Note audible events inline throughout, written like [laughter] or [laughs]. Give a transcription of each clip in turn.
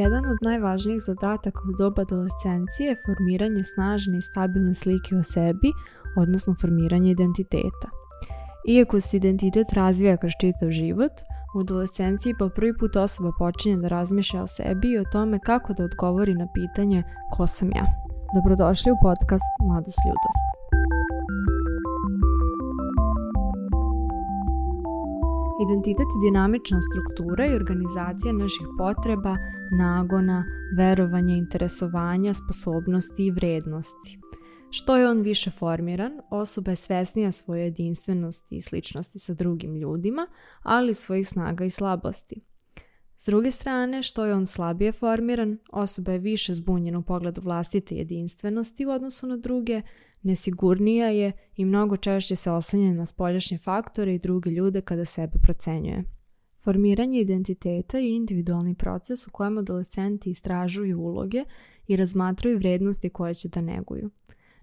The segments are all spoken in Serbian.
Jedan od najvažnijih zadataka u doba adolescencije je formiranje snažne i stabilne slike o sebi, odnosno formiranje identiteta. Iako se identitet razvija kroz čitav život, u adolescenciji po prvi put osoba počinje da razmišlja o sebi i o tome kako da odgovori na pitanje ko sam ja. Dobrodošli u podcast Mladost ljudost. Identitet je dinamična struktura i organizacija naših potreba, nagona, verovanja, interesovanja, sposobnosti i vrednosti. Što je on više formiran, osoba je svesnija svoje jedinstvenosti i sličnosti sa drugim ljudima, ali svojih snaga i slabosti. S druge strane, što je on slabije formiran, osoba je više zbunjena u pogledu vlastite jedinstvenosti u odnosu na druge, nesigurnija je i mnogo češće se oslanja na spoljašnje faktore i druge ljude kada sebe procenjuje. Formiranje identiteta je individualni proces u kojem adolescenti istražuju uloge i razmatraju vrednosti koje će da neguju.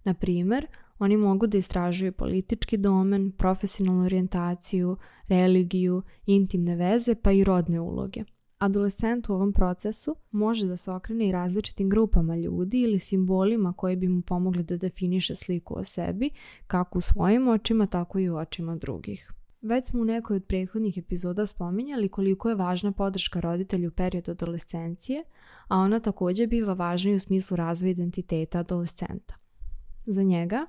Na primer, oni mogu da istražuju politički domen, profesionalnu orijentaciju, religiju, intimne veze pa i rodne uloge – Adolescent u ovom procesu može da se okrene i različitim grupama ljudi ili simbolima koji bi mu pomogli da definiše sliku o sebi, kako u svojim očima, tako i u očima drugih. Već smo u nekoj od prethodnih epizoda spominjali koliko je važna podrška roditelju u periodu adolescencije, a ona takođe biva važna i u smislu razvoja identiteta adolescenta. Za njega,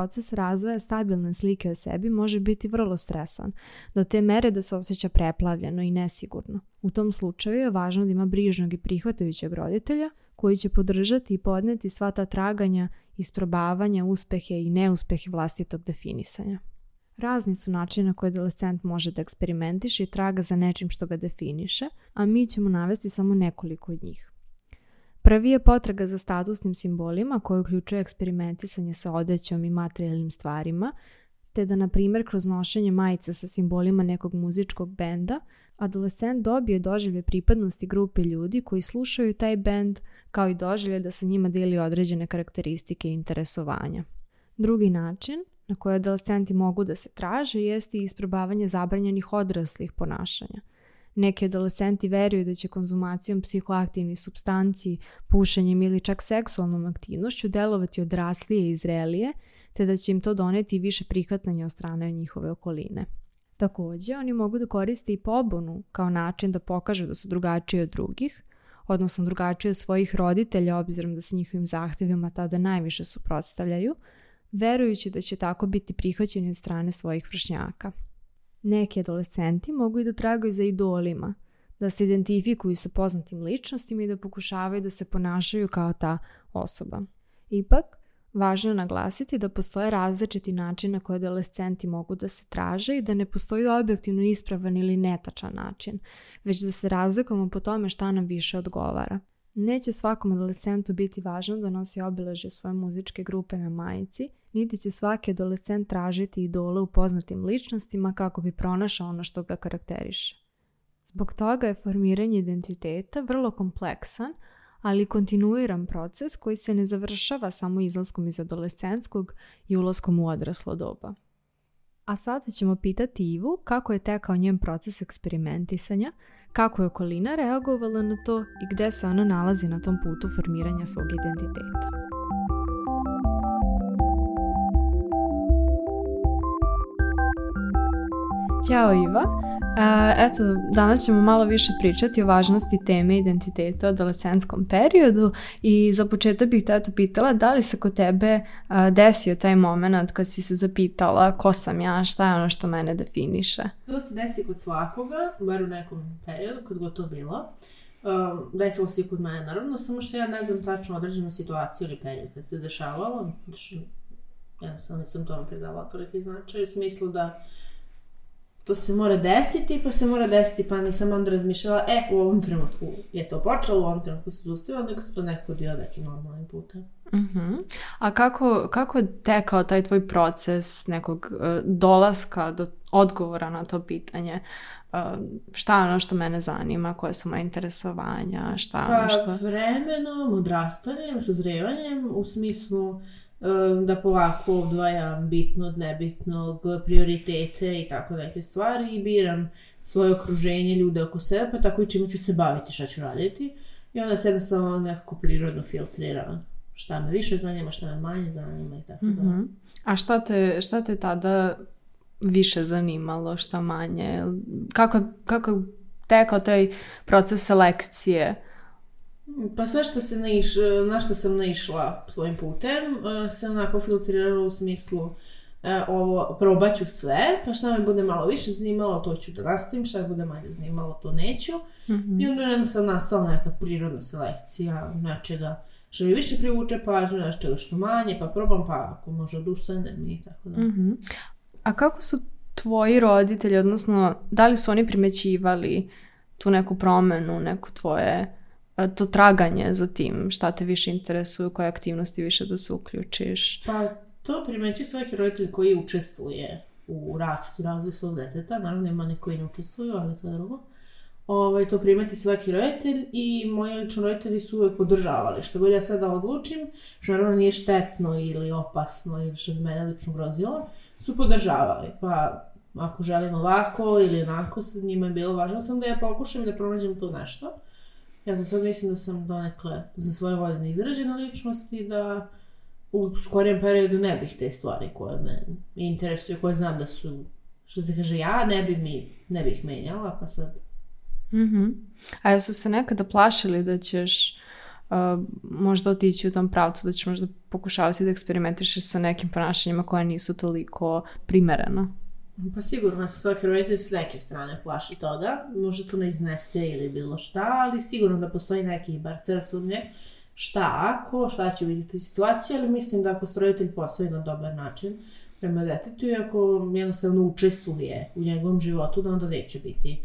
proces razvoja stabilne slike o sebi može biti vrlo stresan, do te mere da se osjeća preplavljeno i nesigurno. U tom slučaju je važno da ima brižnog i prihvatajućeg roditelja koji će podržati i podneti sva ta traganja, isprobavanja, uspehe i neuspehe vlastitog definisanja. Razni su načini na koje adolescent može da eksperimentiše i traga za nečim što ga definiše, a mi ćemo navesti samo nekoliko od njih. Prvi je potraga za statusnim simbolima koji uključuje eksperimentisanje sa odećom i materijalnim stvarima, te da, na primjer, kroz nošenje majice sa simbolima nekog muzičkog benda, adolescent dobije doživlje pripadnosti grupe ljudi koji slušaju taj bend, kao i doživlje da sa njima deli određene karakteristike i interesovanja. Drugi način na koji adolescenti mogu da se traže jeste isprobavanje zabranjenih odraslih ponašanja – Neki adolescenti veruju da će konzumacijom psihoaktivnih substanci, pušenjem ili čak seksualnom aktivnošću delovati odraslije i zrelije, te da će im to doneti više prihvatanja od strane njihove okoline. Takođe, oni mogu da koriste i pobunu kao način da pokažu da su drugačiji od drugih, odnosno drugačiji od svojih roditelja obzirom da se njihovim zahtevima tada najviše suprotstavljaju, verujući da će tako biti prihvaćeni od strane svojih vršnjaka – Neki adolescenti mogu i da tragaju za idolima, da se identifikuju sa poznatim ličnostima i da pokušavaju da se ponašaju kao ta osoba. Ipak, Važno je naglasiti da postoje različiti načini na koje adolescenti mogu da se traže i da ne postoji objektivno ispravan ili netačan način, već da se razlikujemo po tome šta nam više odgovara. Neće svakom adolescentu biti važno da nosi obeležje svoje muzičke grupe na majici, niti će svaki adolescent tražiti idole u poznatim ličnostima kako bi pronašao ono što ga karakteriše. Zbog toga je formiranje identiteta vrlo kompleksan, ali kontinuiran proces koji se ne završava samo izlaskom iz adolescenskog i ulaskom u odraslo doba. A sada ćemo pitati Ivu kako je tekao njen proces eksperimentisanja, kako je okolina reagovala na to i gde se ona nalazi na tom putu formiranja svog identiteta. Ćao Iva. Eto, danas ćemo malo više pričati o važnosti teme identiteta u adolescenskom periodu i za početak bih te to pitala da li se kod tebe desio taj moment kad si se zapitala ko sam ja, šta je ono što mene definiše? To se desi kod svakoga, bar u nekom periodu, kod god to bilo. Um, desilo se i kod mene, naravno, samo što ja ne znam tačno određenu situaciju ili period kad se dešavalo. Ja sam, nisam tome predavala toliki značaj, u smislu da to se mora desiti, pa se mora desiti, pa nisam onda razmišljala, e, u ovom trenutku je to počelo, u ovom trenutku se zustavilo, nego se to nekako dio nekim normalnim putem. Uh mhm. -huh. A kako, kako je tekao taj tvoj proces nekog uh, dolaska do odgovora na to pitanje? Uh, šta je ono što mene zanima, koje su moje interesovanja, šta pa, ono što... Pa vremenom, odrastanjem, sazrevanjem, u smislu da polako odvajam bitno od nebitnog, prioritete i tako neke stvari i biram svoje okruženje, ljude oko sebe, pa tako i čime ću se baviti, šta ću raditi. I onda se jednostavno nekako prirodno filtriram šta me više zanima, šta me manje zanima i tako mm -hmm. da. A šta te, šta te tada više zanimalo, šta manje? Kako, kako tekao taj proces selekcije Pa sve što se naiš, e, na što sam naišla svojim putem, e, sam onako filtrirala u smislu e, ovo, probaću sve, pa šta me bude malo više zanimalo, to ću da nastavim, šta bude manje zanimalo, to neću. Mm-hmm. I onda jednostavno nastala neka prirodna selekcija nečega što mi više privuče pažnju, nečega što manje, pa probam, pa ako može odustanem da i tako da. Mm-hmm. A kako su tvoji roditelji, odnosno da li su oni primećivali tu neku promenu, neku tvoje to traganje za tim, šta te više interesuje, koje aktivnosti više da se uključiš. Pa to primeći svaki roditelj koji učestvuje u rastu razvoju svog deteta, naravno ima neko koji ne učestvuju, ali to je drugo. Ovaj, to primeti svaki roditelj i moji lično roditelji su uvek podržavali. Što god ja sada odlučim, što naravno nije štetno ili opasno ili što bi mene lično grozilo, su podržavali. Pa ako želim ovako ili onako, sa njima je bilo važno sam da ja pokušam da pronađem to nešto Ja sam sad mislim da sam donekle za svoje godine izražena ličnost i da u skorijem periodu ne bih te stvari koje me interesuju, koje znam da su, što se kaže, ja ne bih mi, ne bih menjala, pa sad. Mm -hmm. A jesu se nekada plašili da ćeš uh, možda otići u tom pravcu, da ćeš možda pokušavati da eksperimentišeš sa nekim ponašanjima koja nisu toliko primerena? Pa sigurno se svaki roditelj s neke strane plaši toga, možda to ne iznese ili bilo šta, ali sigurno da postoji neki bar crna sumnje šta ako, šta će vidjeti situaciju, ali mislim da ako se roditelj postavi na dobar način prema detetu i ako jednostavno učestvuje u njegovom životu, da onda neće biti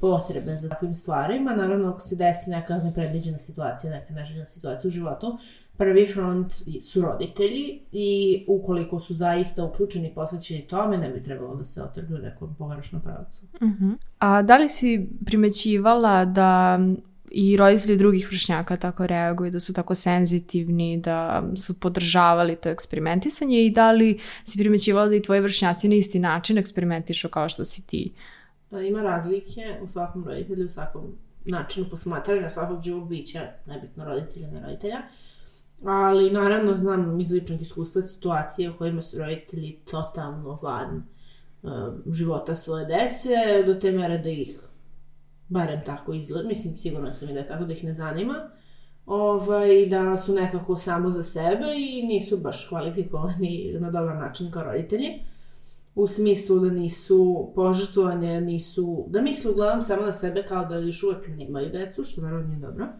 potrebe za takvim stvarima. Naravno, ako se desi neka nepredviđena situacija, neka neželjena situacija u životu, Prvi front su roditelji i ukoliko su zaista uključeni i posvećeni tome, ne bi trebalo da se otrgnu nekom pogrešnom pravcu. Uh mhm. -huh. A da li si primećivala da i roditelji drugih vršnjaka tako reaguju, da su tako senzitivni, da su podržavali to eksperimentisanje i da li si primećivala da i tvoji vršnjaci na isti način eksperimentišu kao što si ti? Pa ima razlike u svakom roditelju, u svakom načinu posmatranja svakog živog bića, nebitno roditelja na roditelja. Uh, Ali, naravno, znam iz ličnog iskustva situacije u kojima su roditelji totalno van um, života svoje dece, do te mere da ih, barem tako izgled, mislim, sigurno sam i da je tako da ih ne zanima, ovaj, da su nekako samo za sebe i nisu baš kvalifikovani na dobar način kao roditelji. U smislu da nisu požrtvovanje, nisu, da misle uglavnom samo na sebe kao da još uvek nemaju decu, što naravno nije dobro. Uh,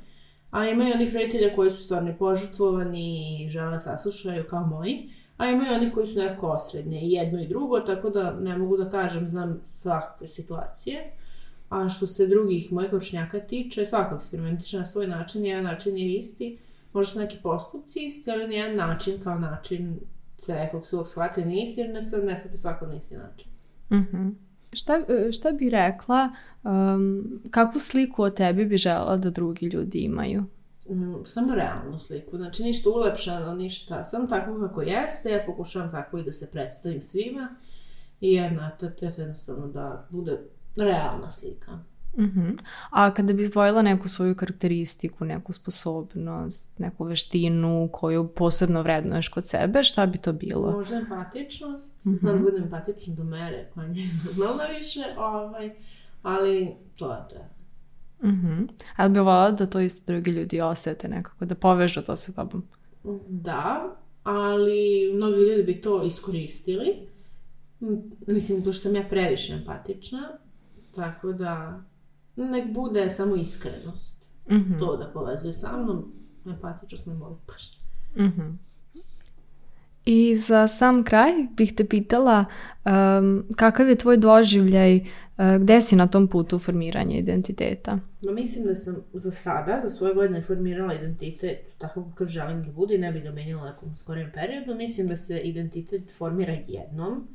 A ima i onih roditelja koji su stvarno požrtvovani i žele saslušaju kao moji. A ima i onih koji su nekako osrednje, i jedno i drugo, tako da ne mogu da kažem, znam svakakve situacije. A što se drugih mojih vršnjaka tiče, svako eksperimentiše na svoj način, jedan način je isti. Možda su neki postupci isti, ali na jedan način kao način se nekog svog shvatanja isti, jer ne, sad ne shvate svako na isti način. Mhm. Mm šta, e, šta bi rekla, um, kakvu sliku o tebi bi žela da drugi ljudi imaju? Mm, samo realnu sliku, znači ništa ulepšano, ništa, sam tako kako jeste, ja pokušavam tako i da se predstavim svima i jedna, to je jednostavno da bude realna slika. Mm-hmm. A kada bi izdvojila neku svoju karakteristiku, neku sposobnost, neku veštinu koju posebno vrednuješ kod sebe, šta bi to bilo? Možda empatičnost, mm-hmm. znam da budem empatična do mere, pa nije [laughs] normalna više, ovaj, ali to je to. Mm-hmm. Ali bi volila da to isto drugi ljudi osete nekako, da povežu to sa tobom? Da, ali mnogi ljudi bi to iskoristili. Mislim, to što sam ja previše empatična, tako da nek bude samo iskrenost. Mm-hmm. To da povezuje sa mnom, empatičnost ne mogu baš. Mm-hmm. I za sam kraj bih te pitala um, kakav je tvoj doživljaj, uh, gde si na tom putu formiranja identiteta? No, mislim da sam za sada, za svoje godine formirala identitet tako kako želim da bude i ne bih ga menjala u nekom skorijem periodu. Mislim da se identitet formira jednom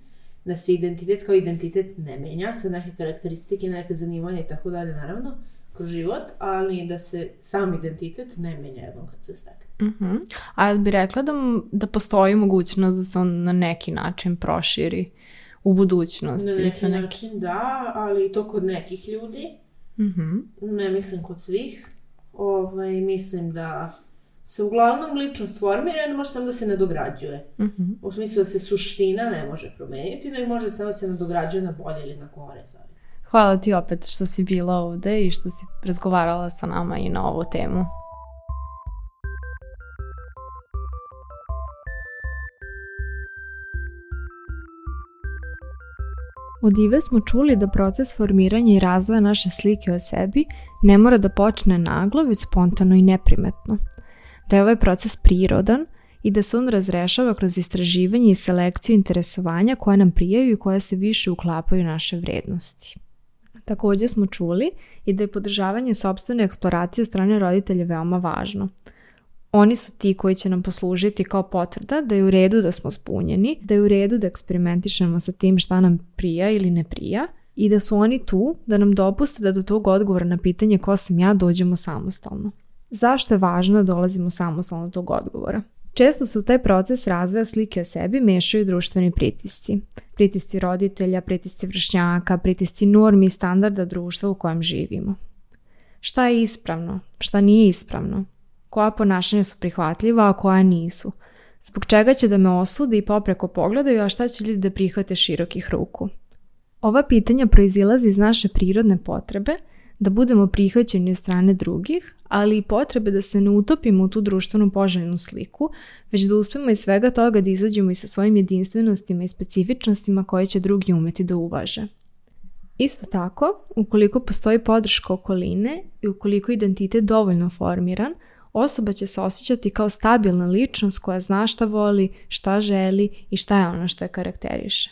da se identitet kao identitet ne menja, sa neke karakteristike, neke zanimanje i tako dalje, naravno, kroz život, ali da se sam identitet ne menja jednom kad se stekne. Uh-huh. A bi rekla da, da postoji mogućnost da se on na neki način proširi u budućnosti? Na neki, neki... način da, ali to kod nekih ljudi. Uh-huh. Ne mislim kod svih. Ovaj, mislim da se uglavnom ličnost formira i može samo da se nadograđuje. Mm -hmm. U smislu da se suština ne može promeniti, nego može samo da se nadograđuje na bolje ili na gore. Zavis. Hvala ti opet što si bila ovde i što si razgovarala sa nama i na ovu temu. Od Ive smo čuli da proces formiranja i razvoja naše slike o sebi ne mora da počne naglo, već spontano i neprimetno – da je ovaj proces prirodan i da se on razrešava kroz istraživanje i selekciju interesovanja koja nam prijaju i koja se više uklapaju u naše vrednosti. Takođe smo čuli i da je podržavanje sobstvene eksploracije od strane roditelja veoma važno. Oni su ti koji će nam poslužiti kao potvrda da je u redu da smo spunjeni, da je u redu da eksperimentišemo sa tim šta nam prija ili ne prija i da su oni tu da nam dopuste da do tog odgovora na pitanje ko sam ja dođemo samostalno. Zašto je važno da dolazimo samostalno do tog odgovora? Često se u taj proces razvoja slike o sebi mešaju društveni pritisci. Pritisci roditelja, pritisci vršnjaka, pritisci normi i standarda društva u kojem živimo. Šta je ispravno? Šta nije ispravno? Koja ponašanja su prihvatljiva, a koja nisu? Zbog čega će da me osude i popreko pogledaju, a šta će ljudi da prihvate širokih ruku? Ova pitanja proizilaze iz naše prirodne potrebe – da budemo prihvaćeni od strane drugih, ali i potrebe da se ne utopimo u tu društvenu poželjnu sliku, već da uspemo iz svega toga da izađemo i sa svojim jedinstvenostima i specifičnostima koje će drugi umeti da uvaže. Isto tako, ukoliko postoji podrška okoline i ukoliko identitet dovoljno formiran, osoba će se osjećati kao stabilna ličnost koja zna šta voli, šta želi i šta je ono što je karakteriše.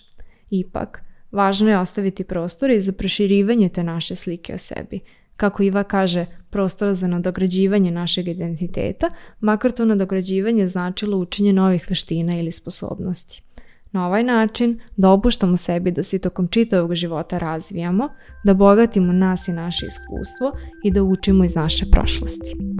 Ipak, Važno je ostaviti prostor i za proširivanje te naše slike o sebi. Kako Iva kaže, prostor za nadograđivanje našeg identiteta, makar to nadograđivanje značilo učenje novih veština ili sposobnosti. Na ovaj način dopuštamo sebi da se tokom čitavog života razvijamo, da bogatimo nas i naše iskustvo i da učimo iz naše prošlosti.